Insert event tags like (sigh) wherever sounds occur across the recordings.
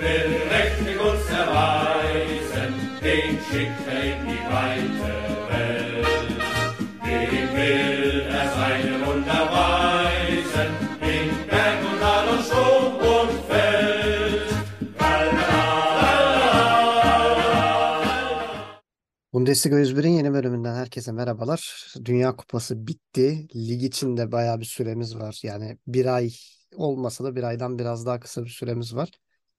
will mächtig uns erweisen, den schickt in die weite Welt. Dem will er seine Wunder weisen, in Berg und Tal und Sturm und Feld. Bundesliga 101'in yeni bölümünden herkese merhabalar. Dünya Kupası bitti. Lig içinde bayağı bir süremiz var. Yani bir ay olmasa da bir aydan biraz daha kısa bir süremiz var.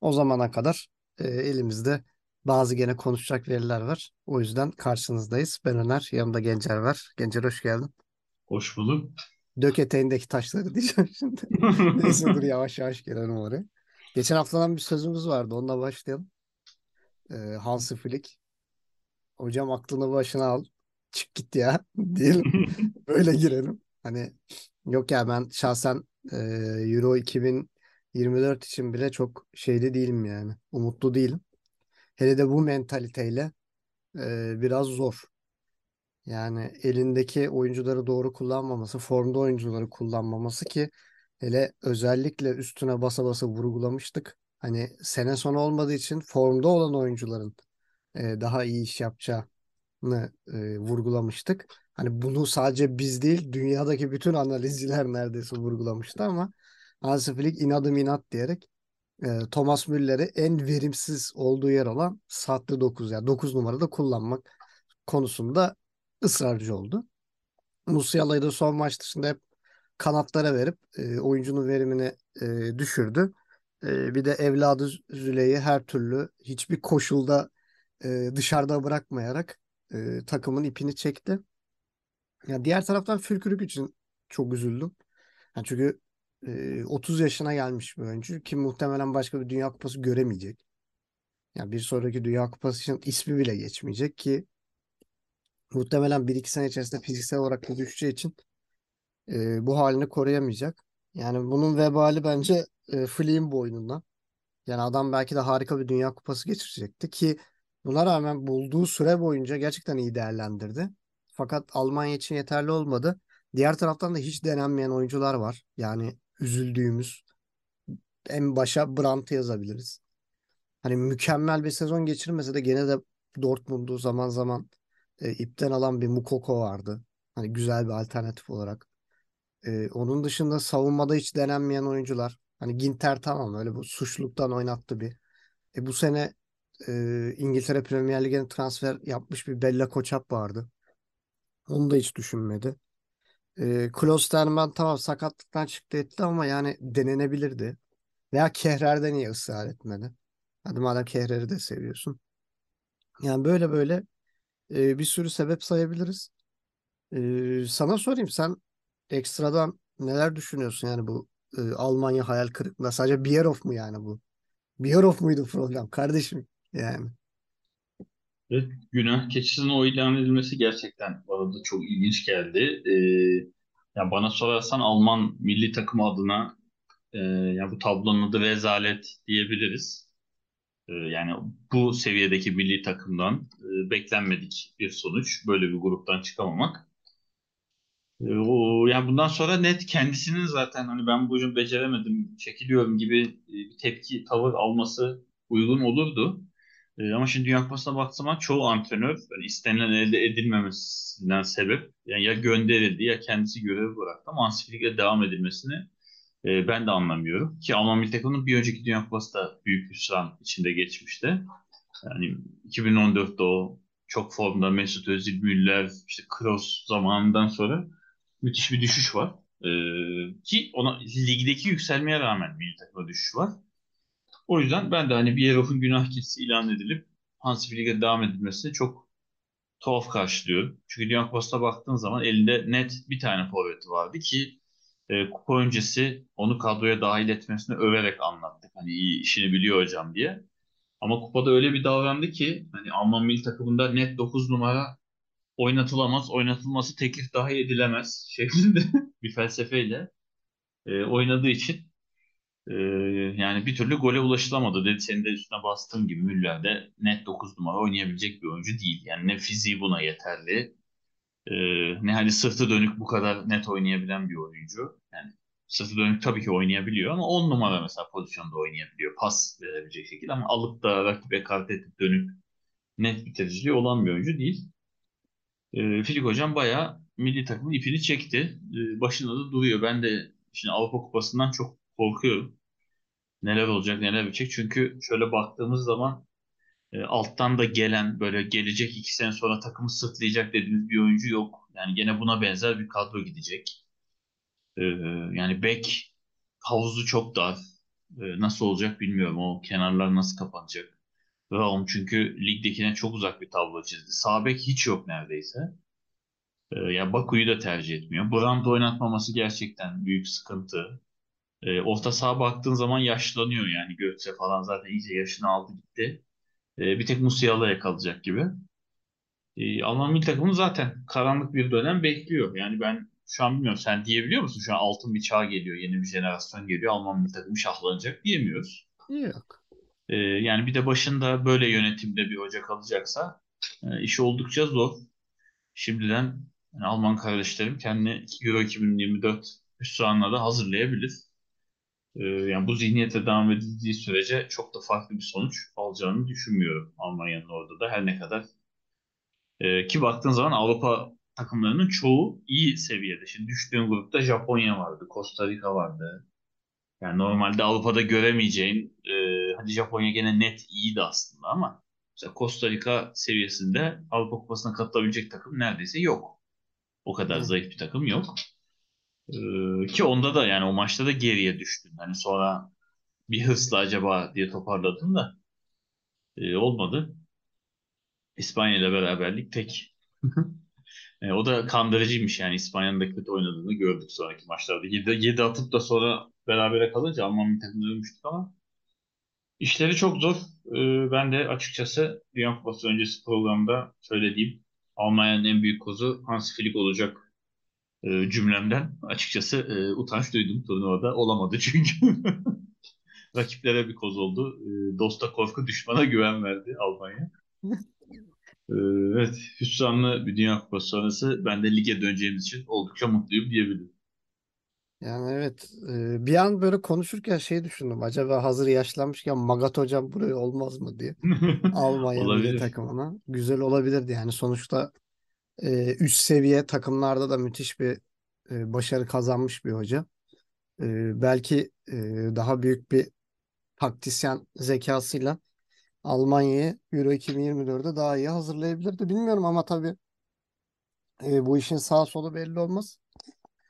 O zamana kadar e, elimizde bazı gene konuşacak veriler var. O yüzden karşınızdayız. Ben Öner, yanımda Gencer var. Gencer hoş geldin. Hoş bulduk. Dök eteğindeki taşları diyeceğim şimdi. (laughs) Neyse dur yavaş yavaş gelelim oraya. Geçen haftadan bir sözümüz vardı. Onunla başlayalım. Ee, Hansi Flick. Hocam aklını başına al. Çık git ya (laughs) diyelim. (laughs) Böyle girelim. Hani yok ya ben şahsen e, Euro 2024 için bile çok şeyde değilim yani. Umutlu değilim. Hele de bu mentaliteyle e, biraz zor. Yani elindeki oyuncuları doğru kullanmaması, formda oyuncuları kullanmaması ki hele özellikle üstüne basa basa vurgulamıştık. Hani sene sonu olmadığı için formda olan oyuncuların e, daha iyi iş yapacağını e, vurgulamıştık. Hani bunu sadece biz değil, dünyadaki bütün analizciler (laughs) neredeyse vurgulamıştı ama Hansi Flick inadım inat diyerek e, Thomas Müller'i en verimsiz olduğu yer olan sahte 9 yani 9 numarada kullanmak konusunda ısrarcı oldu. Musiala'yı da son maç dışında hep kanatlara verip e, oyuncunun verimini e, düşürdü. E, bir de evladı Züley'i her türlü hiçbir koşulda e, dışarıda bırakmayarak e, takımın ipini çekti. Ya diğer taraftan Fülkürük için çok üzüldüm. Yani çünkü e, 30 yaşına gelmiş bir oyuncu ki muhtemelen başka bir Dünya Kupası göremeyecek. Yani bir sonraki Dünya Kupası için ismi bile geçmeyecek ki muhtemelen 1-2 sene içerisinde fiziksel olarak da düşeceği için e, bu halini koruyamayacak. Yani bunun vebali bence e, Flick'in boynunda. Yani adam belki de harika bir Dünya Kupası geçirecekti ki buna rağmen bulduğu süre boyunca gerçekten iyi değerlendirdi. Fakat Almanya için yeterli olmadı. Diğer taraftan da hiç denenmeyen oyuncular var. Yani üzüldüğümüz en başa Brandt'ı yazabiliriz. Hani mükemmel bir sezon geçirmese de gene de Dortmund'u zaman zaman e, ipten alan bir Mukoko vardı. Hani güzel bir alternatif olarak. E, onun dışında savunmada hiç denenmeyen oyuncular. Hani Ginter tamam öyle bu suçluluktan oynattı bir. E, bu sene e, İngiltere Premier Ligi'ne transfer yapmış bir Bella Koçap vardı. Onu da hiç düşünmedi. E, Klosterman tamam sakatlıktan çıktı etti ama yani denenebilirdi. Veya Kehrer'de niye ısrar etmedi? Hadi madem Kehrer'i de seviyorsun. Yani böyle böyle e, bir sürü sebep sayabiliriz. E, sana sorayım sen ekstradan neler düşünüyorsun yani bu e, Almanya hayal kırıklığında? Sadece Bierhoff mu yani bu? Bierhoff muydu problem kardeşim yani? Evet, günah keçisinin o ilan edilmesi gerçekten bana da çok ilginç geldi. Ee, yani bana sorarsan Alman milli takımı adına e, yani bu tablonun adı rezalet diyebiliriz. Ee, yani bu seviyedeki milli takımdan e, beklenmedik bir sonuç. Böyle bir gruptan çıkamamak. Ee, o, yani bundan sonra net kendisinin zaten hani ben bu oyunu beceremedim, çekiliyorum gibi e, bir tepki, tavır alması uygun olurdu. E, ama şimdi Dünya Kupası'na baktığım çoğu antrenör yani istenilen elde edilmemesinden sebep yani ya gönderildi ya kendisi görevi bıraktı ama Hansi Flick'le devam edilmesini e, ben de anlamıyorum. Ki Alman milli takımının bir önceki Dünya Kupası da büyük hüsran içinde geçmişti. Yani 2014'te o çok formda Mesut Özil, Müller, işte Kroos zamanından sonra müthiş bir düşüş var. E, ki ona ligdeki yükselmeye rağmen milli takıma düşüş var. O yüzden ben de hani Bierhoff'un günah keçisi ilan edilip Hansi Flick'e devam edilmesi çok tuhaf karşılıyorum. Çünkü Dünya Kupası'na baktığın zaman elinde net bir tane forveti vardı ki e, kupa öncesi onu kadroya dahil etmesini överek anlattık. Hani iyi işini biliyor hocam diye. Ama kupada öyle bir davrandı ki hani Alman milli takımında net 9 numara oynatılamaz, oynatılması teklif dahi edilemez (laughs) şeklinde bir felsefeyle e, oynadığı için ee, yani bir türlü gole ulaşılamadı. Dedi senin de üstüne bastığın gibi Müller de net 9 numara oynayabilecek bir oyuncu değil. Yani ne fiziği buna yeterli. Ee, ne hani sırtı dönük bu kadar net oynayabilen bir oyuncu. Yani sırtı dönük tabii ki oynayabiliyor ama 10 numara mesela pozisyonda oynayabiliyor. Pas verebilecek şekilde ama alıp da rakibe kart edip dönüp net bitiriciliği olan bir oyuncu değil. E, Filik hocam bayağı milli takımın ipini çekti. E, başında da duruyor. Ben de şimdi Avrupa Kupası'ndan çok korkuyorum. Neler olacak neler bitecek. Çünkü şöyle baktığımız zaman e, alttan da gelen böyle gelecek iki sene sonra takımı sırtlayacak dediğimiz bir oyuncu yok. Yani gene buna benzer bir kadro gidecek. E, yani bek havuzu çok dar. E, nasıl olacak bilmiyorum. O kenarlar nasıl kapanacak. Raum çünkü ligdekine çok uzak bir tablo çizdi. Sağ bek hiç yok neredeyse. E, ya Baku'yu da tercih etmiyor. Brandt oynatmaması gerçekten büyük sıkıntı. E, orta saha baktığın zaman yaşlanıyor yani Götze falan zaten iyice yaşını aldı gitti. E, bir tek Musiala'ya kalacak gibi. E, Alman milli takımı zaten karanlık bir dönem bekliyor. Yani ben şu an bilmiyorum sen diyebiliyor musun? Şu an altın bir çağ geliyor, yeni bir jenerasyon geliyor. Alman milli takımı şahlanacak diyemiyoruz. Yok. E, yani bir de başında böyle yönetimde bir hoca kalacaksa e, işi oldukça zor. Şimdiden yani Alman kardeşlerim kendini Euro 2024 hüsranına da hazırlayabilir. Ee, yani bu zihniyete devam edildiği sürece çok da farklı bir sonuç alacağını düşünmüyorum Almanya'nın orada da her ne kadar. Ee, ki baktığın zaman Avrupa takımlarının çoğu iyi seviyede. Şimdi düştüğün grupta Japonya vardı, Costa Rica vardı. Yani normalde Avrupa'da göremeyeceğin, e, hadi Japonya gene net iyiydi aslında ama mesela Costa Rica seviyesinde Avrupa Kupası'na katılabilecek takım neredeyse yok. O kadar zayıf bir takım yok. Ee, ki onda da yani o maçta da geriye düştün. Hani sonra bir hırsla acaba diye toparladın da e, olmadı. İspanya ile beraberlik tek. E, o da kandırıcıymış yani İspanya'nın da kötü oynadığını gördük sonraki maçlarda. 7, 7 atıp da sonra berabere kalınca Alman bir takımda ölmüştük ama işleri çok zor. E, ben de açıkçası Dünya Kupası öncesi programda söylediğim Almanya'nın en büyük kozu Hans Flick olacak e, cümlemden açıkçası e, utanç duydum turnuvada. Olamadı (laughs) çünkü. Rakiplere bir koz oldu. E, dosta korku, düşmana güven verdi Almanya. E, evet, hüsranlı bir Dünya Kupası sonrası ben de lige döneceğimiz için oldukça mutluyum diyebilirim. Yani evet e, bir an böyle konuşurken şey düşündüm. Acaba hazır yaşlanmışken Magat hocam buraya olmaz mı diye. (laughs) Almanya milli takımına. Güzel olabilirdi yani sonuçta e, üst seviye takımlarda da müthiş bir e, başarı kazanmış bir hoca. E, belki e, daha büyük bir taktisyen zekasıyla Almanya'yı Euro 2024'de daha iyi hazırlayabilirdi. Bilmiyorum ama tabii e, bu işin sağ solu belli olmaz.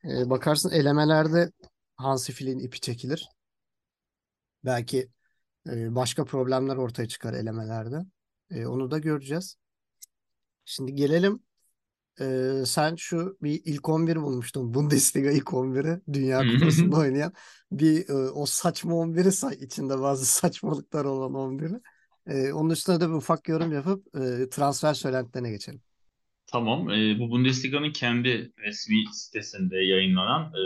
E, bakarsın elemelerde Hansi Flick'in ipi çekilir. Belki e, başka problemler ortaya çıkar elemelerde. E, onu da göreceğiz. Şimdi gelelim. E, sen şu bir ilk 11 bulmuştun. Bundesliga ilk 11'i Dünya Kupası'nda oynayan. Bir e, o saçma 11'i say. içinde bazı (laughs) saçmalıklar olan 11'i. E, onun üstüne de bir ufak yorum yapıp e, transfer söylentilerine geçelim. Tamam. e, bu Bundesliga'nın kendi resmi sitesinde yayınlanan e,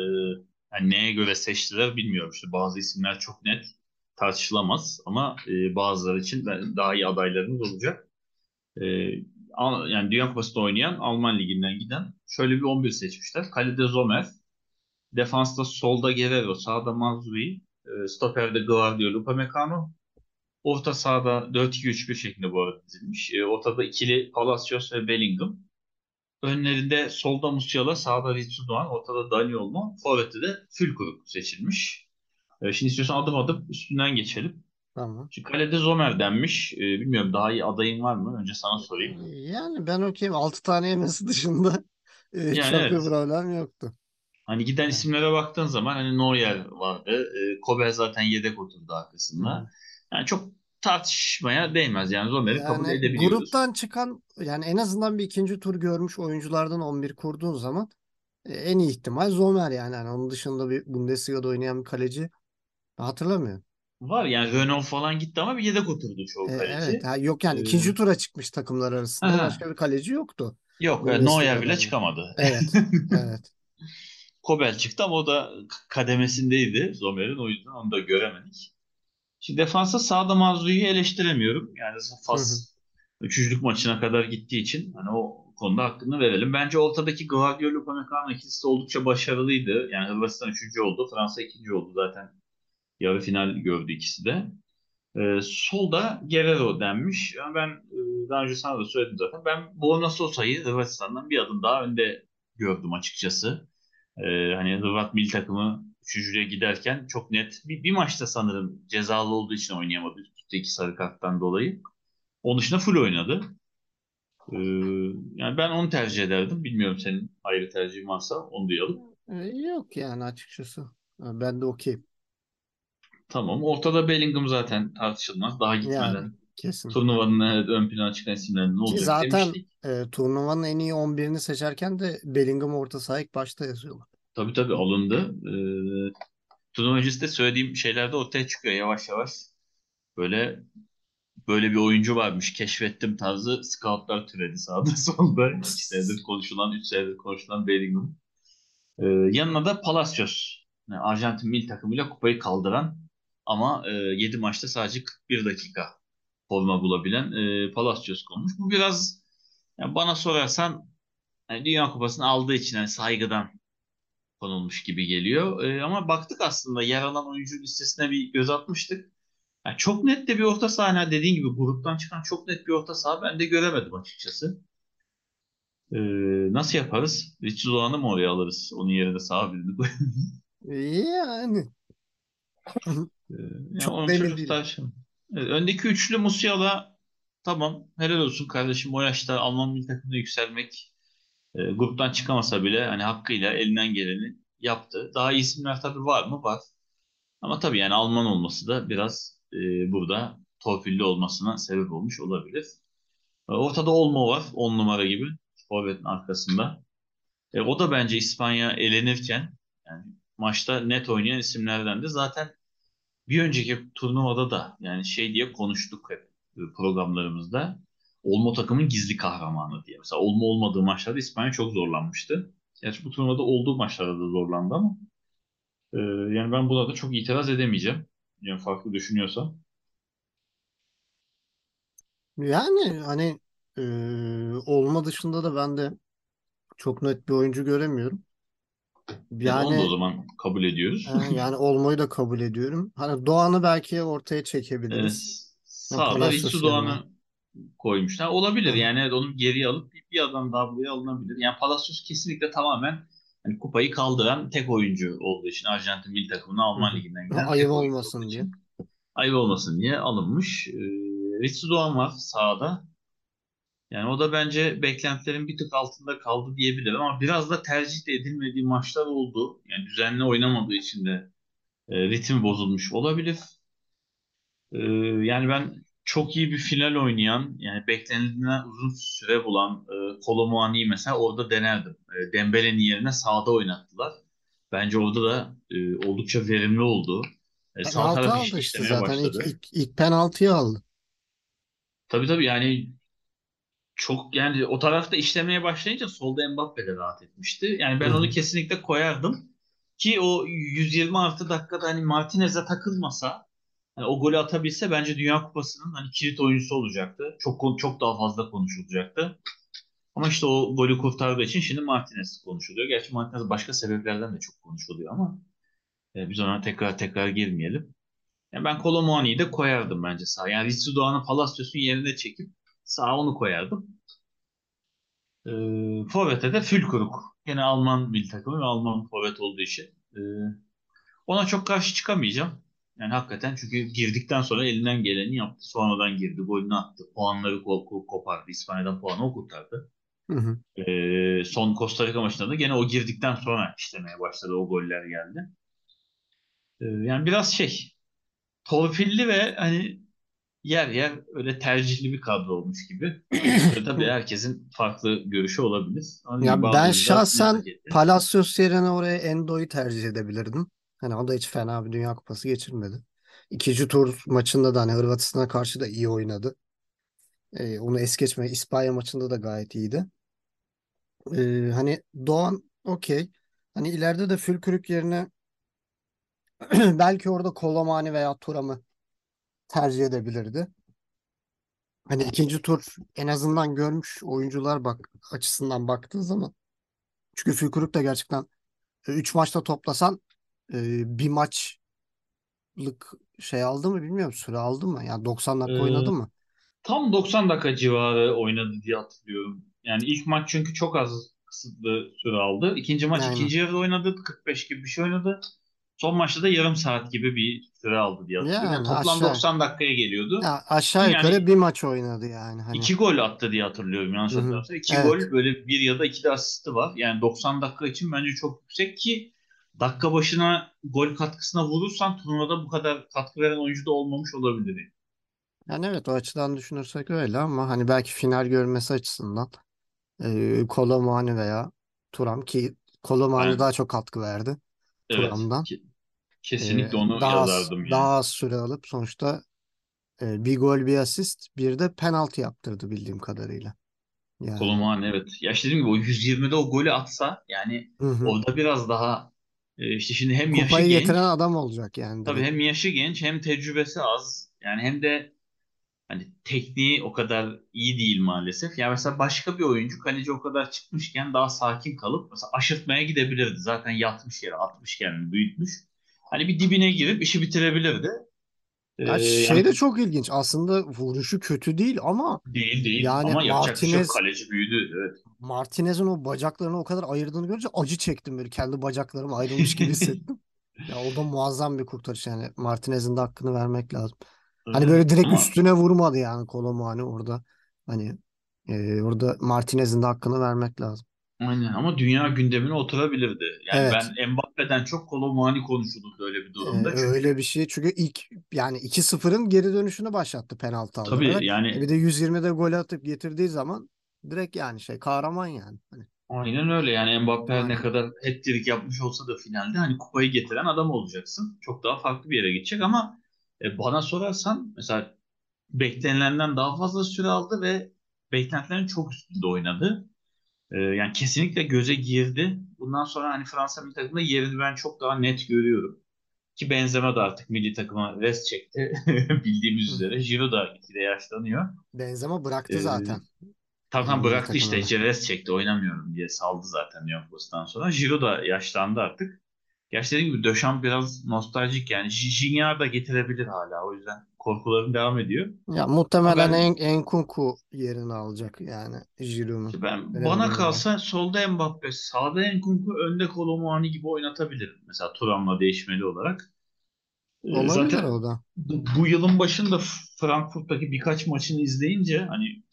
yani neye göre seçtiler bilmiyorum. İşte bazı isimler çok net tartışılamaz ama e, bazıları için daha iyi adaylarımız olacak. E, yani Dünya Kupası'nda oynayan Alman Ligi'nden giden şöyle bir 11 seçmişler. Kalede Zomer, defansta solda Guerrero, sağda Mazrui, e, stoperde Guardiola, Upamecano, Orta sahada 4-2-3-1 şeklinde bu arada dizilmiş. E, ortada ikili Palacios ve Bellingham. Önlerinde solda Musiala, sağda Ritsu Doğan, ortada Dani Olmo, forvette de Fülkuruk seçilmiş. E, şimdi istiyorsan adım adım üstünden geçelim. Tamam. Şimdi kalede Zomer denmiş. E, bilmiyorum daha iyi adayın var mı? Önce sana sorayım. Yani ben okeyim. 6 tane yemesi dışında e, Yani çok bir evet. problem yoktu. Hani giden Evet. isimlere baktığın zaman hani Neuer vardı. E, Kobel zaten yedek oturdu arkasında. Yani çok tartışmaya değmez. Yani Zomer'i kabul Yani edebiliyoruz. gruptan çıkan yani en azından bir ikinci tur görmüş oyunculardan 11 kurduğun zaman e, en iyi ihtimal Zomer yani. Yani onun dışında bir Bundesliga'da oynayan bir kaleci hatırlamıyorum. Var yani Renault falan gitti ama bir yedek oturdu çoğu E, kaleci. evet ha, yok yani Ee, ikinci tura çıkmış takımlar arasında aha. başka bir kaleci yoktu. Yok e, Neuer bile oynayan. çıkamadı. Evet. (laughs) Evet. Kobel çıktı ama o da kademesindeydi Zomer'in o yüzden onu da göremedik. Şimdi defansa sağda Mazzui'yi eleştiremiyorum. Yani. Fas üçüncülük maçına kadar gittiği için hani o konuda hakkını verelim. Bence ortadaki Guardiola Upamecano ikisi de oldukça başarılıydı. Yani Hırvatistan üçüncü oldu, Fransa ikinci oldu zaten. Yarı final gördü ikisi de. Ee, solda Guerrero denmiş. Yani ben e, daha önce sana da söyledim zaten. Ben Borna Sosa'yı Hırvatistan'dan bir adım daha önde gördüm açıkçası. Ee, hani Hırvat milli takımı üçüncüye giderken çok net bir, bir maçta sanırım cezalı olduğu için oynayamadı. Üstteki sarı karttan dolayı. Onun dışında full oynadı. Ee, yani ben onu tercih ederdim. Bilmiyorum senin ayrı tercihin varsa onu duyalım. Yok yani açıkçası. Ben de okeyim. Tamam. Ortada Bellingham zaten tartışılmaz. Daha Yani gitmeden kesin. turnuvanın ön plana çıkan isimlerinin ne Ki olacak zaten demiştik. e, turnuvanın en iyi 11'ini seçerken de Bellingham orta saha ilk başta yazıyorlar. Tabii tabii alındı. Ee, turnuva öncesi de söylediğim şeyler de ortaya çıkıyor yavaş yavaş. Böyle böyle bir oyuncu varmış keşfettim tarzı scoutlar türedi sağda (laughs) solda. İki senedir konuşulan, üç senedir konuşulan Bellingham. Ee, yanına da Palacios. Yani Arjantin milli takımıyla kupayı kaldıran ama e, 7 maçta sadece 41 dakika forma bulabilen e, Palacios konmuş. Bu biraz yani bana sorarsan yani Dünya Kupası'nı aldığı için yani saygıdan konulmuş gibi geliyor. E, ama baktık aslında yer alan oyuncu listesine bir göz atmıştık. Yani çok net de bir orta saha hani dediğin gibi gruptan çıkan çok net bir orta saha ben de göremedim açıkçası. E, nasıl yaparız? Richie Doğan'ı mı oraya alırız? Onun yerine sağa birini koyarız. Yani Ee, Yani çok onun belli değil. Evet, öndeki üçlü Musiala tamam helal olsun kardeşim o yaşta Alman milli takımına yükselmek e, gruptan çıkamasa bile hani hakkıyla elinden geleni yaptı. Daha iyi isimler tabii var mı? Var. Ama tabii yani Alman olması da biraz e, burada torpilli olmasına sebep olmuş olabilir. E, ortada Olmo var 10 numara gibi forvetin arkasında. E, o da bence İspanya elenirken yani maçta net oynayan isimlerden de zaten bir önceki turnuvada da yani şey diye konuştuk hep e, programlarımızda. Olmo takımın gizli kahramanı diye. Mesela Olmo olmadığı maçlarda İspanya çok zorlanmıştı. Gerçi bu turnuvada olduğu maçlarda da zorlandı ama e, yani ben buna da çok itiraz edemeyeceğim. Yani farklı düşünüyorsam. Yani hani e, olma dışında da ben de çok net bir oyuncu göremiyorum. Yani onu da o Yani zaman kabul ediyoruz. yani olmayı da kabul ediyorum. Hani Doğan'ı belki ortaya Evet, çekebiliriz. Yani sağda Ritsu yerine. Doğan'ı koymuşlar. Olabilir yani evet, onu geriye alıp bir, adam daha buraya alınabilir. Yani Palacios kesinlikle tamamen hani kupayı kaldıran tek oyuncu olduğu için Arjantin milli takımına Alman liginden giden Ayıp olmasın diye. ayıp olmasın diye alınmış. Ee, Ritsu Doğan var sahada. Yani o da bence beklentilerin bir tık altında kaldı diyebilirim ama biraz da tercih edilmediği maçlar oldu. Yani düzenli oynamadığı için de e, ritim bozulmuş olabilir. Ee, yani ben çok iyi bir final oynayan, yani beklenildiğinden uzun süre bulan e, Kolo Muani'yi mesela orada denerdim. E, Dembele'nin yerine sağda oynattılar. Bence orada da e, oldukça verimli oldu. E, sağ Penaltı taraf aldı iş, işte zaten ilk, ilk, ilk penaltıyı aldı. Tabii tabii yani çok yani o tarafta işlemeye başlayınca solda Mbappe de rahat etmişti. Yani ben onu hı. kesinlikle koyardım. Ki o 120 artı dakikada hani Martinez'e takılmasa hani o golü atabilse bence Dünya Kupası'nın hani kilit oyuncusu olacaktı. Çok çok daha fazla konuşulacaktı. Ama işte o golü kurtardığı için şimdi Martinez konuşuluyor. Gerçi Martinez başka sebeplerden de çok konuşuluyor ama e, biz ona tekrar tekrar girmeyelim. Yani ben Kolo Muani'yi de koyardım bence sağ. Yani Ritsu Doğan'ı Palacios'un yerine çekip sağa onu koyardım. E, Forvet'e de Fülkuruk. Yine Alman milli takımı ve Alman forvet olduğu için. E, ona çok karşı çıkamayacağım. Yani hakikaten çünkü girdikten sonra elinden geleni yaptı. Sonradan girdi, golünü attı. Puanları ko- ko- kopardı. İspanya'dan puanı o kurtardı. Hı hı. E, son Costa Rica maçında da gene o girdikten sonra işlemeye başladı. O goller geldi. E, yani biraz şey torpilli ve hani yer yer öyle tercihli bir kadro olmuş gibi. Tabii (laughs) herkesin farklı görüşü olabilir. Dediğim Ya ben şahsen. Palacios yerine oraya Endo'yu tercih edebilirdim. Hani o da hiç fena bir Dünya Kupası geçirmedi. İkinci tur maçında da hani Hırvatistan'a karşı da iyi oynadı. Ee, onu es geçme. İspanya maçında da gayet iyiydi. Ee, hani Doğan okey. Hani ileride de Fülkürük yerine (clears throat) belki orada Kolomani veya Thuram'ı tercih edebilirdi. Hani ikinci tur en azından görmüş oyuncular bak açısından baktığın zaman. Çünkü Fükrük de gerçekten 3 maçta toplasan e, bir maçlık şey aldı mı bilmiyorum süre aldı mı? Yani 90 dakika oynadı Ee, mı? tam 90 dakika civarı oynadı diye hatırlıyorum. Yani ilk maç çünkü çok az kısıtlı süre aldı. İkinci maç Aynen. ikinci yarıda oynadı. 45 gibi bir şey oynadı. Son maçta da yarım saat gibi bir süre aldı diye hatırlıyorum. Yani Yani toplam aşağı 90 dakikaya geliyordu. ya aşağı Ki yukarı yani bir maç oynadı yani hani. iki gol attı diye hatırlıyorum yanlış hatırlamıyorsam. İki Evet. gol böyle bir ya da iki de asisti var. Yani 90 dakika için bence çok yüksek ki dakika başına gol katkısına vurursan turnuvada bu kadar katkı veren oyuncu da olmamış olabilir. Yani evet o açıdan düşünürsek öyle ama hani belki final görmesi açısından e, Kolo Muani veya Thuram ki Kolo Muani Ben daha çok katkı verdi evet Thuram'dan. ki- E, kesinlikle onu daha az, yazardım yani. daha az süre alıp sonuçta e, bir gol bir asist bir de penaltı yaptırdı bildiğim kadarıyla. Yani Kolomuani evet. Ya işte dediğim gibi o 120'de o golü atsa yani hı hı. orada biraz daha e, işte şimdi hem yaşı Kupayı getiren genç adam olacak yani tabii direkt. hem yaşı genç hem tecrübesi az yani hem de hani tekniği o kadar iyi değil maalesef. Ya mesela başka bir oyuncu kaleci o kadar çıkmışken daha sakin kalıp mesela aşırtmaya gidebilirdi. Zaten yatmış yere atmış kendini büyütmüş. Hani bir dibine girip işi bitirebilirdi. Ee, Ya yani şey de çok ilginç aslında vuruşu kötü değil ama değil değil yani ama şey. Martinez Kaleci büyüdü. Evet. Martinez'in o bacaklarını o kadar ayırdığını görünce acı çektim böyle. Kendi bacaklarım ayrılmış gibi hissettim. (laughs) Ya o da muazzam bir kurtarış yani. Martinez'in de hakkını vermek lazım. Hani Öyle. böyle direkt Ama üstüne vurmadı yani Kolomani orada. Hani e, orada Martinez'in de hakkını vermek lazım. Aynen ama dünya gündemine oturabilirdi. Yani Evet. ben Mbappe'den çok Kolo Muani konuşulurdu öyle bir durumda. öyle Çünkü bir şey. Çünkü ilk yani 2-0'ın geri dönüşünü başlattı penaltı tabii aldırarak. E bir yani de 120'de gol atıp getirdiği zaman direkt yani şey kahraman yani. Hani, aynen öyle. Yani Mbappe her ne aynen. kadar hat-trick yapmış olsa da finalde hani kupayı getiren adam olacaksın. Çok daha farklı bir yere gidecek ama e, bana sorarsan mesela beklenilenden daha fazla süre aldı ve beklentilerin çok üstünde oynadı. E, yani kesinlikle göze girdi. Bundan sonra hani Fransa milli takımda yerini ben çok daha net görüyorum. Ki Benzema da artık milli takıma rest çekti. (laughs) Bildiğimiz üzere. Giroud da gitgide yaşlanıyor. Benzema bıraktı Ee, zaten tam tam bıraktı işte. rest çekti. Oynamıyorum diye saldı zaten Boys'tan sonra. Giroud da yaşlandı artık. Gerçi dediğim gibi Döşan biraz nostaljik yani. J- da getirebilir hala. O yüzden korkularım devam ediyor. Ya muhtemelen ben en Enkunku yerini alacak yani Giroud'un. ben Öyle bana kalsa solda Mbappe, sağda Nkunku, önde Kolo Muani gibi oynatabilirim. Mesela Thuram'la değişmeli olarak. Ee, Olabilir zaten o da. bu, bu yılın başında Frankfurt'taki birkaç maçını izleyince hani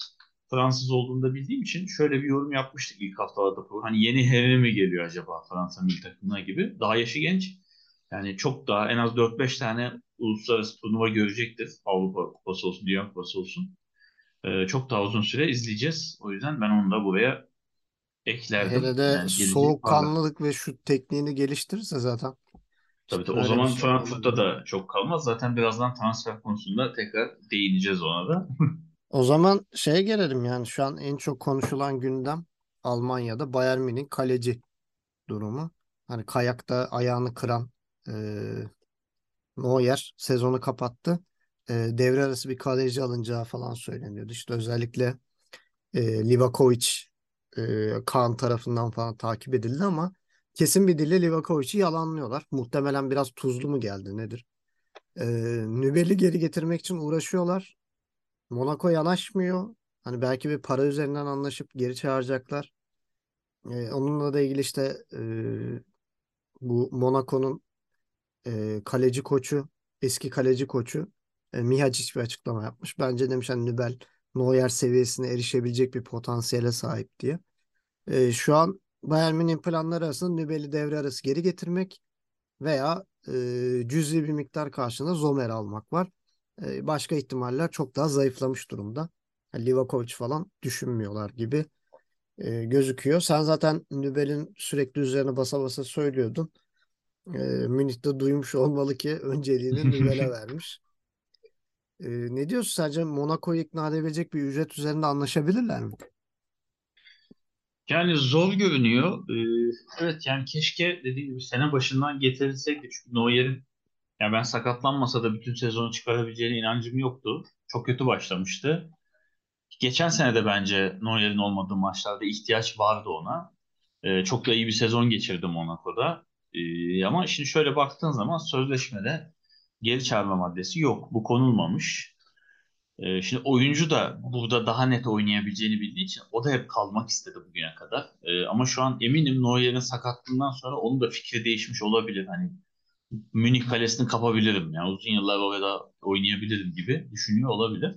Fransız olduğunu da bildiğim için şöyle bir yorum yapmıştık ilk haftalarda. Hani yeni Henry mi geliyor acaba Fransa milli takımına gibi. Daha yaşı genç. Yani çok daha en az 4-5 tane uluslararası turnuva görecektir. Avrupa Kupası olsun, Dünya Kupası olsun. Ee, çok daha uzun süre izleyeceğiz. O yüzden ben onu da buraya eklerdim. Hele de Yani soğukkanlılık ve şut tekniğini geliştirirse zaten Tabii tabii. O zaman şey Frankfurt'ta da çok kalmaz. Zaten birazdan transfer konusunda tekrar değineceğiz ona da. (laughs) O zaman şeye gelelim yani şu an en çok konuşulan gündem Almanya'da Bayern Münih kaleci durumu. Hani kayakta ayağını kıran e, Neuer sezonu kapattı. E, devre arası bir kaleci alınacağı falan söyleniyordu. İşte özellikle e, Livakovic e, Kaan tarafından falan takip edildi ama kesin bir dille Livakovic'i yalanlıyorlar. Muhtemelen biraz tuzlu mu geldi nedir? E, Nübel'i geri getirmek için uğraşıyorlar. Monaco yanaşmıyor. Hani belki bir para üzerinden anlaşıp geri çağıracaklar. E, onunla da ilgili işte e, bu Monaco'nun e, kaleci koçu, eski kaleci koçu e, Mihacic bir açıklama yapmış. Bence demiş hani Nübel Neuer seviyesine erişebilecek bir potansiyele sahip diye. E, şu an Bayern Münih'in planları arasında Nübel'i devre arası geri getirmek veya e, cüzi bir miktar karşılığında Zomer almak var. E, başka ihtimaller çok daha zayıflamış durumda. Yani Livakovic falan düşünmüyorlar gibi e, gözüküyor. Sen zaten Nübel'in sürekli üzerine basa basa söylüyordun. E, Münih'te duymuş olmalı ki önceliğini Nübel'e (laughs) vermiş. E, ne diyorsun sence Monaco'yu ikna edebilecek bir ücret üzerinde anlaşabilirler mi? Yani zor görünüyor. Ee, evet yani keşke dediğim gibi sene başından getirilseydi. Çünkü Neuer'in yani ben sakatlanmasa da bütün sezonu çıkarabileceğine inancım yoktu. Çok kötü başlamıştı. Geçen sene de bence Neuer'in olmadığı maçlarda ihtiyaç vardı ona. Ee, çok da iyi bir sezon geçirdi Monaco'da. Ee, ama şimdi şöyle baktığın zaman sözleşmede geri çağırma maddesi yok. Bu konulmamış. Ee, şimdi oyuncu da burada daha net oynayabileceğini bildiği için o da hep kalmak istedi bugüne kadar. Ee, ama şu an eminim Neuer'in sakatlığından sonra onun da fikri değişmiş olabilir. Hani Münih kalesini kapabilirim. Yani uzun yıllar orada oynayabilirim gibi düşünüyor olabilir.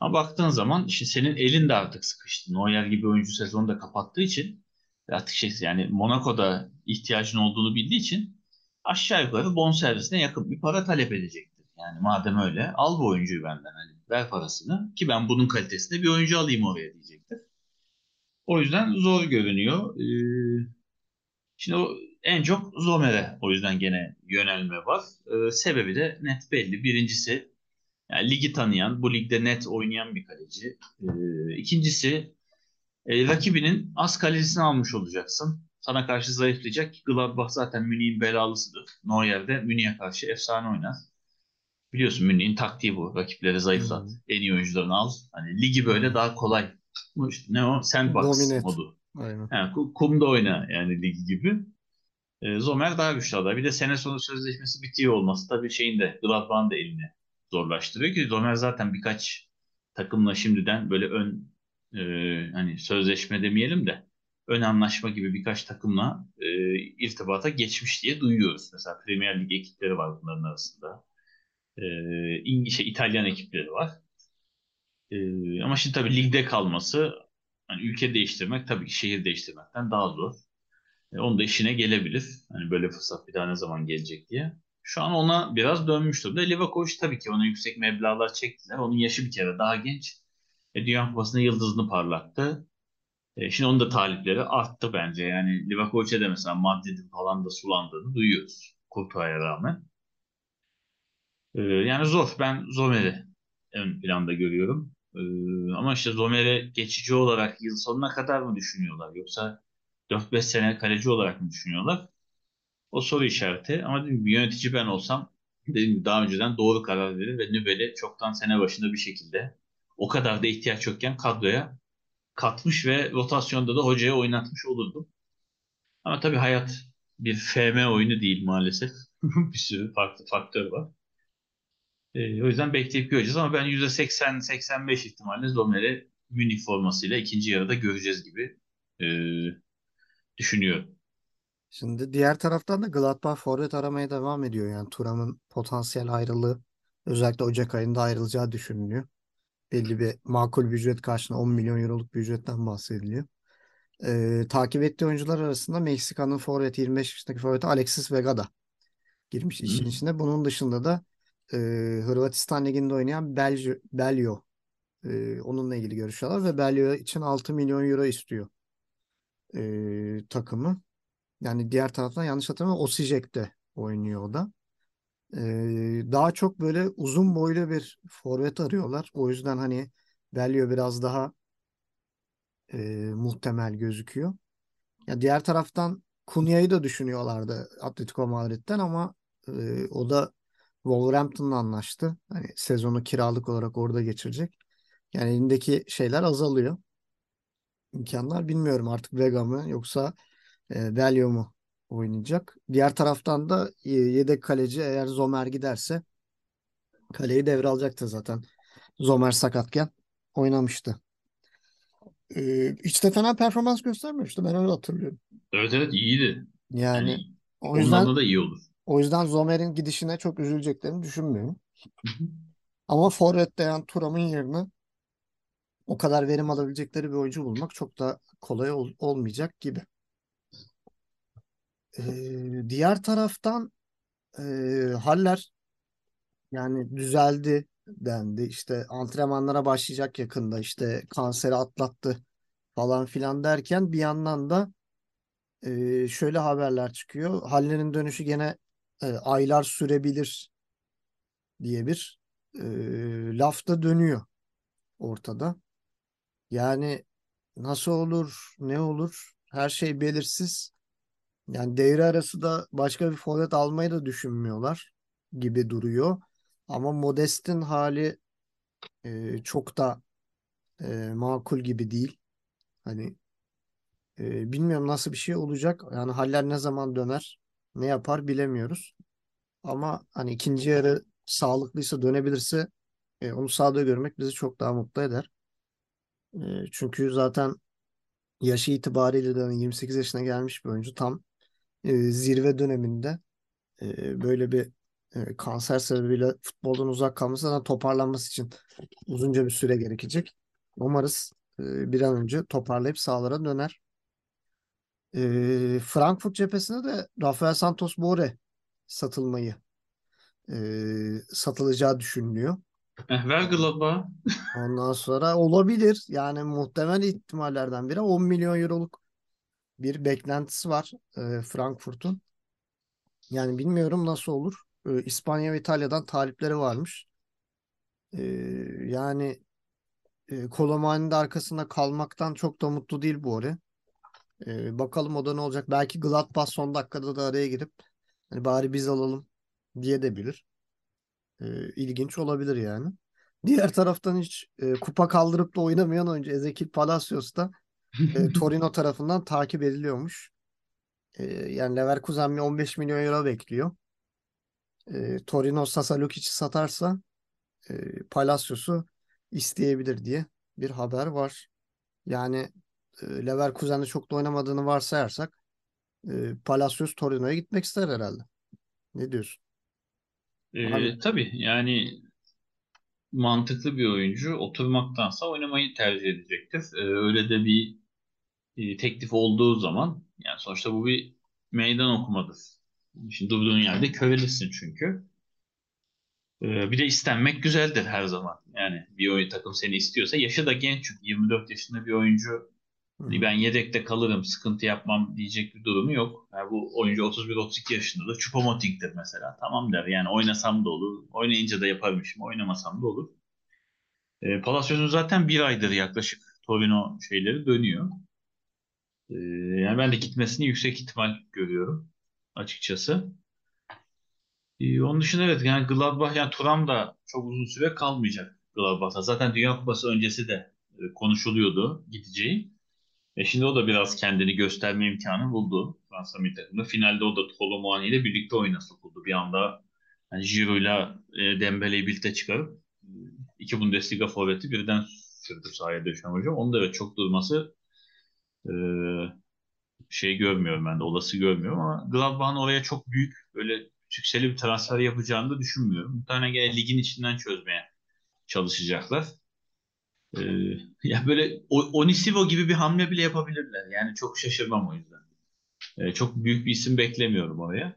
Ama baktığın zaman işte senin elin de artık sıkıştı. Neuer gibi oyuncu sezonu da kapattığı için artık şey yani Monaco'da ihtiyacın olduğunu bildiği için aşağı yukarı bonservisine yakın bir para talep edecektir. Yani madem öyle al bu oyuncuyu benden hani ver parasını ki ben bunun kalitesinde bir oyuncu alayım oraya diyecektir. O yüzden zor görünüyor. Ee, şimdi o en çok Zomer'e o yüzden gene yönelme var. Ee, sebebi de net belli. Birincisi yani ligi tanıyan, bu ligde net oynayan bir kaleci. Ee, ikincisi e, rakibinin az kalecisini almış olacaksın. Sana karşı zayıflayacak. Gladbach zaten Münih'in belalısıdır. Neuer de Münih'e karşı efsane oynar. Biliyorsun Münih'in taktiği bu. Rakipleri zayıflat. Hmm. En iyi oyuncularını al. Hani ligi böyle daha kolay. İşte ne o? Sandbox Dominate. modu. Aynen. Yani kumda oyna yani ligi gibi. E, Zomer daha güçlü aday. Bir de sene sonu sözleşmesi bitiyor olması tabii şeyin de Gladbach'ın da elini zorlaştırıyor ki Zomer zaten birkaç takımla şimdiden böyle ön e, hani sözleşme demeyelim de ön anlaşma gibi birkaç takımla e, irtibata geçmiş diye duyuyoruz. Mesela Premier Lig ekipleri var bunların arasında. E, İngiliz, şey, İtalyan ekipleri var. E, ama şimdi tabii ligde kalması hani ülke değiştirmek tabii ki şehir değiştirmekten daha zor. E, onun da işine gelebilir. Hani böyle fırsat bir daha ne zaman gelecek diye. Şu an ona biraz dönmüş durumda. Livakovic tabii ki ona yüksek meblağlar çektiler. Onun yaşı bir kere daha genç. E, Dünya Kupası'nda yıldızını parlattı. E, şimdi onun da talipleri arttı bence. Yani Livakovic'e de mesela Madrid'in falan da sulandığını duyuyoruz. Kurtuğa'ya rağmen. E, yani zor. Ben Zomer'i ön planda görüyorum. E, ama işte Zomer'e geçici olarak yıl sonuna kadar mı düşünüyorlar? Yoksa 4-5 sene kaleci olarak mı düşünüyorlar? O soru işareti. Ama dediğim gibi yönetici ben olsam dediğim gibi daha önceden doğru karar verir ve Nübel'i çoktan sene başında bir şekilde o kadar da ihtiyaç yokken kadroya katmış ve rotasyonda da hocaya oynatmış olurdum. Ama tabii hayat bir FM oyunu değil maalesef. (laughs) bir sürü farklı faktör var. E, o yüzden bekleyip göreceğiz ama ben %80-85 ihtimalle Zomer'i Münih formasıyla ikinci yarıda göreceğiz gibi e, düşünüyorum. Şimdi diğer taraftan da Gladbach forvet aramaya devam ediyor. Yani Thuram'ın potansiyel ayrılığı özellikle Ocak ayında ayrılacağı düşünülüyor. Belli bir makul bir ücret karşılığında 10 milyon euroluk bir ücretten bahsediliyor. Ee, takip ettiği oyuncular arasında Meksika'nın forvet 25 yaşındaki forveti Alexis Vega da girmiş işin içine. Bunun dışında da e, Hırvatistan Ligi'nde oynayan Belgio, Belio e, onunla ilgili görüşüyorlar ve Belio için 6 milyon euro istiyor e, takımı. Yani diğer taraftan yanlış hatırlamıyorum Osijek'te oynuyor o da. Ee, daha çok böyle uzun boylu bir forvet arıyorlar. O yüzden hani Belio biraz daha e, muhtemel gözüküyor. Ya diğer taraftan Kunya'yı da düşünüyorlardı Atletico Madrid'den ama e, o da Wolverhampton'la anlaştı. Hani sezonu kiralık olarak orada geçirecek. Yani elindeki şeyler azalıyor. İmkanlar bilmiyorum artık Vega mı yoksa e, Belio mu oynayacak. Diğer taraftan da e, yedek kaleci eğer Zomer giderse kaleyi devralacaktı zaten. Zomer sakatken oynamıştı. Ee, hiç de fena performans göstermemişti. Ben öyle hatırlıyorum. Evet evet iyiydi. Yani, yani o yüzden da iyi olur. O yüzden Zomer'in gidişine çok üzüleceklerini düşünmüyorum. Ama forvette yani Turam'ın yerine o kadar verim alabilecekleri bir oyuncu bulmak çok da kolay ol- olmayacak gibi. Ee, diğer taraftan e, Haller yani düzeldi dendi. İşte antrenmanlara başlayacak yakında. İşte kanseri atlattı falan filan derken bir yandan da e, şöyle haberler çıkıyor. Haller'in dönüşü gene e, aylar sürebilir diye bir e, laf da dönüyor ortada. Yani nasıl olur, ne olur her şey belirsiz. Yani devre arası da başka bir forvet almayı da düşünmüyorlar gibi duruyor. Ama Modest'in hali e, çok da e, makul gibi değil. Hani e, bilmiyorum nasıl bir şey olacak. Yani Haller ne zaman döner, ne yapar bilemiyoruz. Ama hani ikinci yarı sağlıklıysa dönebilirse e, onu sahada görmek bizi çok daha mutlu eder. Çünkü zaten yaşı itibariyle de hani 28 yaşına gelmiş bir oyuncu tam zirve döneminde böyle bir kanser sebebiyle futboldan uzak kalması da toparlanması için uzunca bir süre gerekecek. Umarız bir an önce toparlayıp sahalara döner. Frankfurt cephesinde de Rafael Santos Borre satılmayı satılacağı düşünülüyor. Eh, ver Gladbach'a. Ondan sonra olabilir. Yani muhtemel ihtimallerden biri 10 milyon euroluk bir beklentisi var e, Frankfurt'un. Yani bilmiyorum nasıl olur. E, İspanya ve İtalya'dan talipleri varmış. E, yani e, Colomani'nin de arkasında kalmaktan çok da mutlu değil bu araya. E, bakalım o da ne olacak. Belki Gladbach son dakikada da araya girip hani bari biz alalım diye de bilir. E, ilginç olabilir yani. Diğer taraftan hiç e, kupa kaldırıp da oynamayan oyuncu Ezekiel Palacios da e, (laughs) Torino tarafından takip ediliyormuş. E, yani Leverkusen bir 15 milyon euro bekliyor. E, Torino Sasa Lukic'i satarsa e, Palacios'u isteyebilir diye bir haber var. Yani e, Leverkusen'de çok da oynamadığını varsayarsak e, Palacios Torino'ya gitmek ister herhalde. Ne diyorsun? Ee, Abi. tabii yani mantıklı bir oyuncu oturmaktansa oynamayı tercih edecektir. Ee, öyle de bir e, teklif olduğu zaman yani sonuçta bu bir meydan okumadır. Şimdi durduğun yerde kölelisin çünkü. Ee, bir de istenmek güzeldir her zaman. Yani bir oyun takım seni istiyorsa yaşı da genç çünkü 24 yaşında bir oyuncu hani ben yedekte kalırım sıkıntı yapmam diyecek bir durumu yok. Yani bu oyuncu 31-32 yaşında da Choupo-Moting'dir mesela. Tamam der yani oynasam da olur. Oynayınca da yaparım işimi oynamasam da olur. E, Palacios'un zaten bir aydır yaklaşık Torino şeyleri dönüyor. E, yani ben de gitmesini yüksek ihtimal görüyorum açıkçası. E, onun dışında evet yani Gladbach yani Thuram da çok uzun süre kalmayacak Gladbach'ta. Zaten Dünya Kupası öncesi de e, konuşuluyordu gideceği. E şimdi o da biraz kendini gösterme imkanı buldu Fransa milli takımında. Finalde o da Colomani ile birlikte oyuna sokuldu. Bir anda yani Giroud'la e, Dembele'yi birlikte çıkarıp e, iki Bundesliga forveti birden sürdü sahaya döşen hocam. Onu da evet çok durması e, şey görmüyorum ben de olası görmüyorum ama Gladbach'ın oraya çok büyük böyle yükseli bir transfer yapacağını da düşünmüyorum. Muhtemelen gene ligin içinden çözmeye çalışacaklar. Ee, (laughs) ya böyle Onisivo gibi bir hamle bile yapabilirler. Yani çok şaşırmam o yüzden. Ee, çok büyük bir isim beklemiyorum oraya.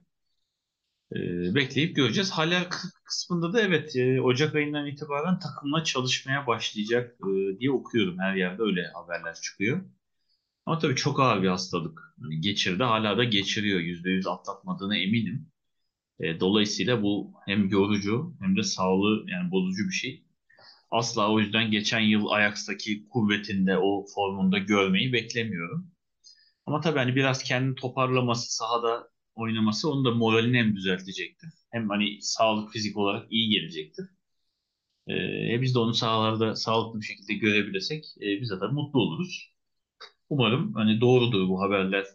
Ee, bekleyip göreceğiz. Haller kısmında da evet e, Ocak ayından itibaren takımla çalışmaya başlayacak e, diye okuyorum. Her yerde öyle haberler çıkıyor. Ama tabii çok ağır bir hastalık. Geçirdi. Hala da geçiriyor. %100 atlatmadığına eminim. E, dolayısıyla bu hem yorucu hem de sağlığı yani bozucu bir şey. Asla o yüzden geçen yıl Ajax'taki kuvvetinde o formunda görmeyi beklemiyorum. Ama tabii hani biraz kendini toparlaması, sahada oynaması onun da moralini hem düzeltecektir. Hem hani sağlık fizik olarak iyi gelecektir. Ee, biz de onu sahalarda sağlıklı bir şekilde görebilirsek e, biz de mutlu oluruz. Umarım hani doğrudur bu haberler.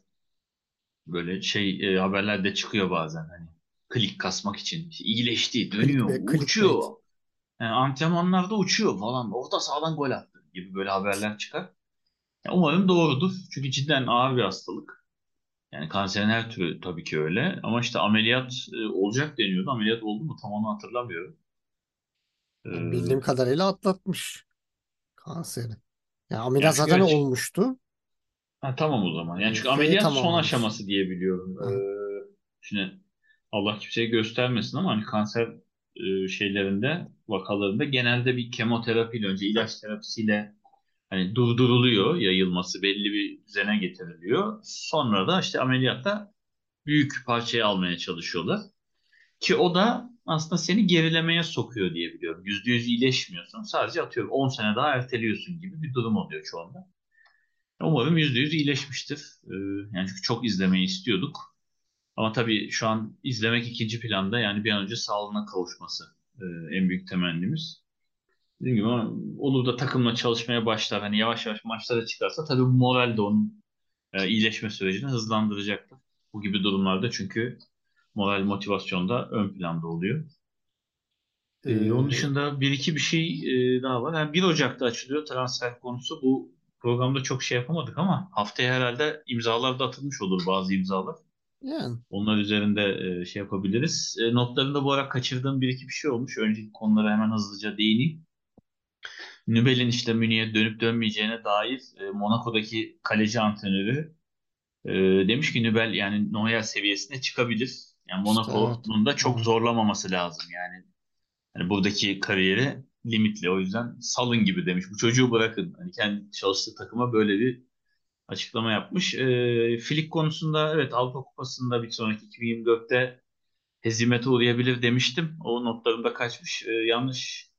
Böyle şey e, haberler de çıkıyor bazen hani klik kasmak için. İşte iyileşti, dönüyor, Clickbait, uçuyor. clickbait. Yani antrenmanlarda uçuyor falan. Orta sahadan gol attı gibi böyle haberler çıkar. Yani umarım doğrudur. Çünkü cidden ağır bir hastalık. Yani kanserin her türü tabii ki öyle. Ama işte ameliyat e, olacak deniyordu. Ameliyat oldu mu tam onu hatırlamıyorum. Ee, Bildiğim kadarıyla atlatmış kanseri. Yani yani ameliyat çünkü zaten öyle- olmuştu. Ha, tamam o zaman. Yani çünkü Ee, ameliyat son tamamlamış. aşaması diye biliyorum. Ee, şimdi Allah kimseye göstermesin ama hani kanser e, şeylerinde, vakalarında genelde bir kemoterapiyle önce ilaç terapisiyle hani durduruluyor yayılması belli bir düzene getiriliyor. Sonra da işte ameliyatta büyük parçayı almaya çalışıyorlar. Ki o da aslında seni gerilemeye sokuyor diye biliyorum. Yüzde yüz iyileşmiyorsun. Sadece atıyorum 10 sene daha erteliyorsun gibi bir durum oluyor çoğunda. Umarım yüzde yüz iyileşmiştir. Ee, yani çünkü çok izlemeyi istiyorduk. Ama tabii şu an izlemek ikinci planda yani bir an önce sağlığına kavuşması e, en büyük temennimiz. Dediğim gibi olur da takımla çalışmaya başlar. Hani yavaş yavaş maçlara çıkarsa tabii bu moral de onun e, iyileşme sürecini hızlandıracaktır. Bu gibi durumlarda çünkü moral motivasyon da ön planda oluyor. Ee, onun dışında bir iki bir şey e, daha var. Yani 1 Ocak'ta açılıyor transfer konusu. Bu programda çok şey yapamadık ama haftaya herhalde imzalar da atılmış olur bazı imzalar. Yani Onlar üzerinde e, şey yapabiliriz. E, notlarında bu ara kaçırdığım bir iki bir şey olmuş. Önceki konulara hemen hızlıca değineyim. Nübel'in işte Münih'e dönüp dönmeyeceğine dair e, Monaco'daki kaleci antrenörü e, demiş ki Nübel yani Neuer seviyesine çıkabilir. Yani işte. Monaco'nun da Hı çok zorlamaması lazım. Yani hani buradaki kariyeri limitli. O yüzden salın gibi demiş. Bu çocuğu bırakın. Hani kendi çalıştığı takıma böyle bir açıklama yapmış. E, Flick konusunda evet Avrupa Kupası'nda bir sonraki 2024'te hezimete uğrayabilir demiştim. O notlarımda kaçmış. E, yanlış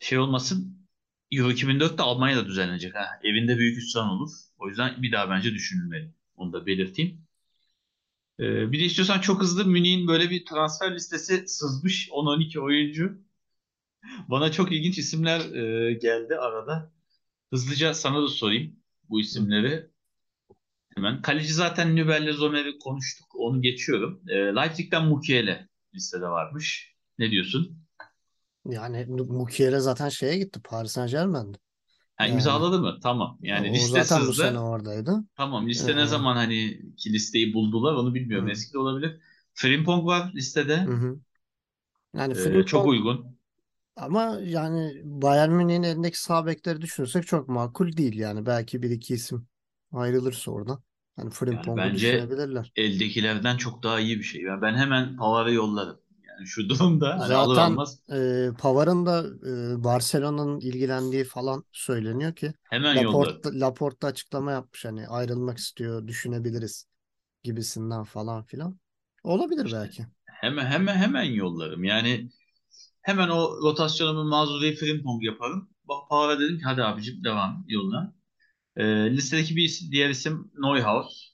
şey olmasın. Euro 2004'te Almanya'da düzenlenecek. Ha. Evinde büyük hüsran olur. O yüzden bir daha bence düşünülmeli. Onu da belirteyim. Ee, bir de istiyorsan çok hızlı Münih'in böyle bir transfer listesi sızmış. 10-12 oyuncu. Bana çok ilginç isimler e, geldi arada. Hızlıca sana da sorayım bu isimleri. Hemen. Kaleci zaten Nübel'le Zomer'i konuştuk. Onu geçiyorum. E, Leipzig'ten Mukiele listede varmış. Ne diyorsun? Yani Mukiele zaten şeye gitti Paris Saint-Germain'de. Ha, Yani imzaladı mı? Tamam. Yani o liste zaten bu sene oradaydı. Tamam Ee, liste ne zaman hani ki listeyi buldular onu bilmiyorum. hı, Eski de olabilir. Frimpong var listede. hı hı. Yani Ee, çok Frimpong uygun. Ama yani Bayern Münih'in elindeki sağ bekleri düşünürsek çok makul değil yani. Belki bir iki isim ayrılırsa oradan. Hani Yani Frimpong'u bence düşünebilirler. eldekilerden çok daha iyi bir şey. Yani ben hemen Pavar'ı yollarım. Yani şu durumda hani alır Zaten almaz e, Pavar'ın da e, Barcelona'nın ilgilendiği falan söyleniyor ki hemen yollarım. Laporte, Laporte açıklama yapmış hani ayrılmak istiyor düşünebiliriz gibisinden falan filan. Olabilir belki. hemen hemen hemen yollarım. Yani hemen o rotasyonumu Mazuri'yi Frimpong yaparım. Pavar'a dedim ki hadi abicim devam yoluna. Ee, listedeki bir isim- diğer isim Neuhaus.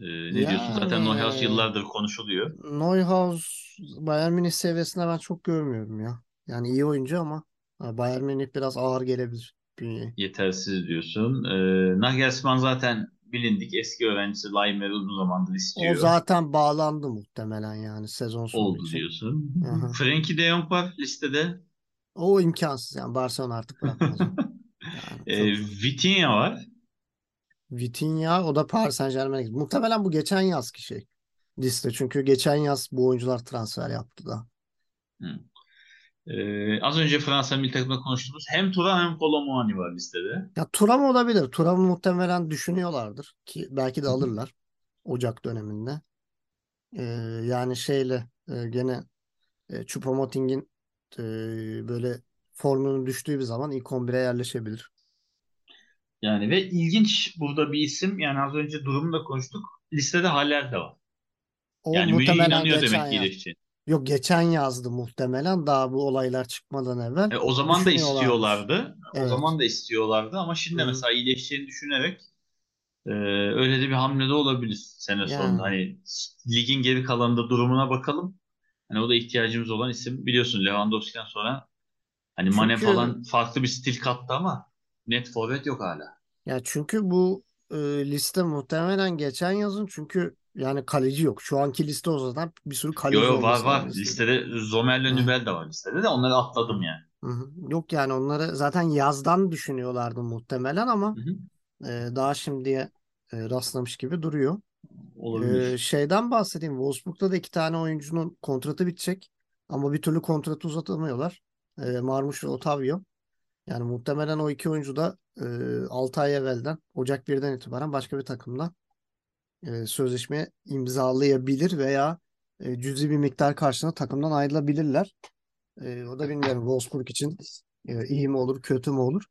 Ee, ne diyorsun? Zaten Neuhaus Yani yıllardır konuşuluyor. Neuhaus Bayern Münih seviyesinde ben çok görmüyorum ya. Yani iyi oyuncu ama Bayern Münih biraz ağır gelebilir bünyeye. Yetersiz diyorsun. Ee, Nagelsmann zaten bilindik eski öğrencisi Laimer'i uzun zamandır O istiyor. zaten bağlandı muhtemelen yani sezon sonu Oldu için. diyorsun. Hı hı. Frenkie de Jong var listede. O imkansız yani Barcelona artık bırakmaz o. (laughs) Yani zor. Vitinha var. Vitinha o da Paris Saint-Germain'e gitti. Muhtemelen bu geçen yazki şey liste. Çünkü geçen yaz bu oyuncular transfer yaptı da. Hı. Ee, az önce Fransa milli takımda konuştuğumuz hem Thuram hem Kolo Muani var listede. Ya Thuram olabilir. Thuram'ı muhtemelen düşünüyorlardır ki belki de alırlar Ocak döneminde. Ee, yani şeyle e, gene e, Choupo-Moting'in e, böyle formunun düştüğü bir zaman ilk 11'e yerleşebilir. Yani ve ilginç burada bir isim. Yani az önce durumda konuştuk. Listede Haller de var. O Yani muhtemelen inanıyor demek ki iyileşeceğine. Yok geçen yazdı muhtemelen daha bu olaylar çıkmadan evvel E, o zaman da istiyorlardı. O Evet. zaman da istiyorlardı ama şimdi hı. mesela iyileşeceğini düşünerek e, öyle de bir hamle de olabilir sene sonunda. Yani Hani ligin geri kalanında durumuna bakalım. Hani o da ihtiyacımız olan isim. Biliyorsun Lewandowski'den sonra hani Mane çünkü falan farklı bir stil kattı ama net forvet yok hala. ya çünkü bu e, liste muhtemelen geçen yazın çünkü yani kaleci yok. Şu anki liste o zaten bir sürü Yo kaleci yo var olması lazım var. listede. Listede Zomer'le Nübel de var listede de onları atladım yani. Yok yani onları zaten yazdan düşünüyorlardı muhtemelen ama Hı hı. e, daha şimdiye e, rastlamış gibi duruyor. E, Olabilir. şeyden bahsedeyim. Wolfsburg'da da iki tane oyuncunun kontratı bitecek ama bir türlü kontratı uzatamıyorlar. E, Marmoush ve Otavio. Yani muhtemelen o iki oyuncu da e, 6 ay evvelden Ocak 1'den itibaren başka bir takımda e, sözleşme imzalayabilir veya e, cüzi bir miktar karşılığında takımdan ayrılabilirler. E, o da bilmiyorum Wolfsburg için iyi mi olur kötü mü olur.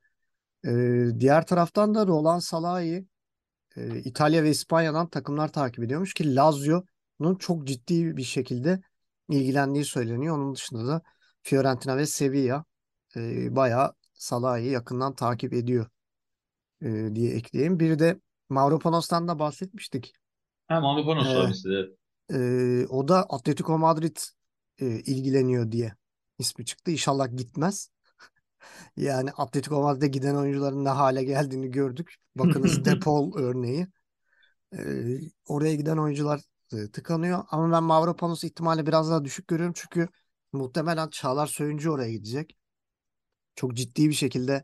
Diğer taraftan da Roland Salahi e, İtalya ve İspanya'dan takımlar takip ediyormuş ki Lazio'nun çok ciddi bir şekilde ilgilendiği söyleniyor. Onun dışında da Fiorentina ve Sevilla e, bayağı Salah'ı yakından takip ediyor diye ekleyeyim. Bir de Mavropanos'tan da bahsetmiştik. Hem Avrupa var E, listede. e, o da Atletico Madrid e, ilgileniyor diye. ismi çıktı. İnşallah gitmez. (laughs) Yani Atletico Madrid'e giden oyuncuların ne hale geldiğini gördük. Bakınız (laughs) Depol örneği. Ee, oraya giden oyuncular e, tıkanıyor. Ama ben Mavropanos ihtimali biraz daha düşük görüyorum. Çünkü muhtemelen Çağlar Söyüncü oraya gidecek. Çok ciddi bir şekilde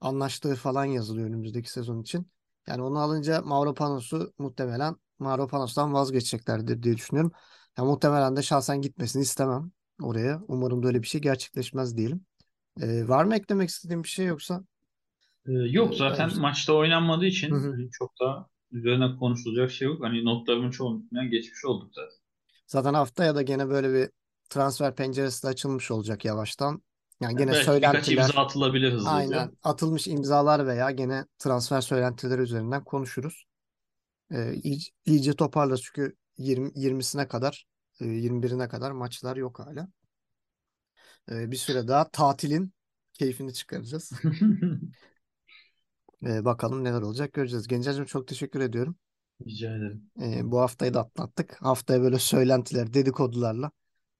anlaştığı falan yazılıyor önümüzdeki sezon için. Yani onu alınca Mavropanos'u muhtemelen Mavropanos'tan vazgeçeceklerdir diye düşünüyorum. Ya muhtemelen de şahsen gitmesini istemem oraya. Umarım da öyle bir şey gerçekleşmez diyelim. Ee, var mı eklemek istediğim bir şey yoksa? Ee, yok zaten Evet. maçta oynanmadığı için Hı hı. hani çok da üzerine konuşulacak şey yok. Hani notlarımın çoğunluğundan geçmiş olduk zaten. Zaten haftaya da gene böyle bir transfer penceresi de açılmış olacak yavaştan. Yani gene Belki söylentiler imza atılabilir hızlıca. aynen atılmış imzalar veya gene transfer söylentileri üzerinden konuşuruz. Ee, iyice, iyice toparlarız çünkü 20, 20'sine kadar e, 21'ine kadar maçlar yok hala. Ee, bir süre daha tatilin keyfini çıkaracağız. (laughs) Ee, bakalım neler olacak göreceğiz. Gencer'cim çok teşekkür ediyorum. Rica ederim. Ee, bu haftayı da atlattık. Haftaya böyle söylentiler, dedikodularla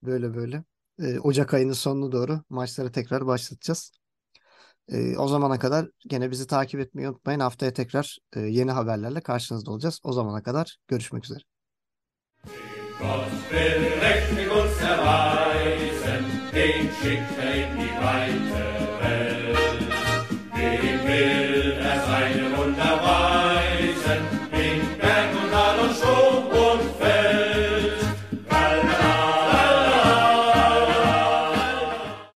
böyle böyle e, Ocak ayının sonuna doğru maçları tekrar başlatacağız. Ee, o zamana kadar gene bizi takip etmeyi unutmayın. Haftaya tekrar e, yeni haberlerle karşınızda olacağız. O zamana kadar görüşmek üzere. Den schickt er in die weite Welt. Dem will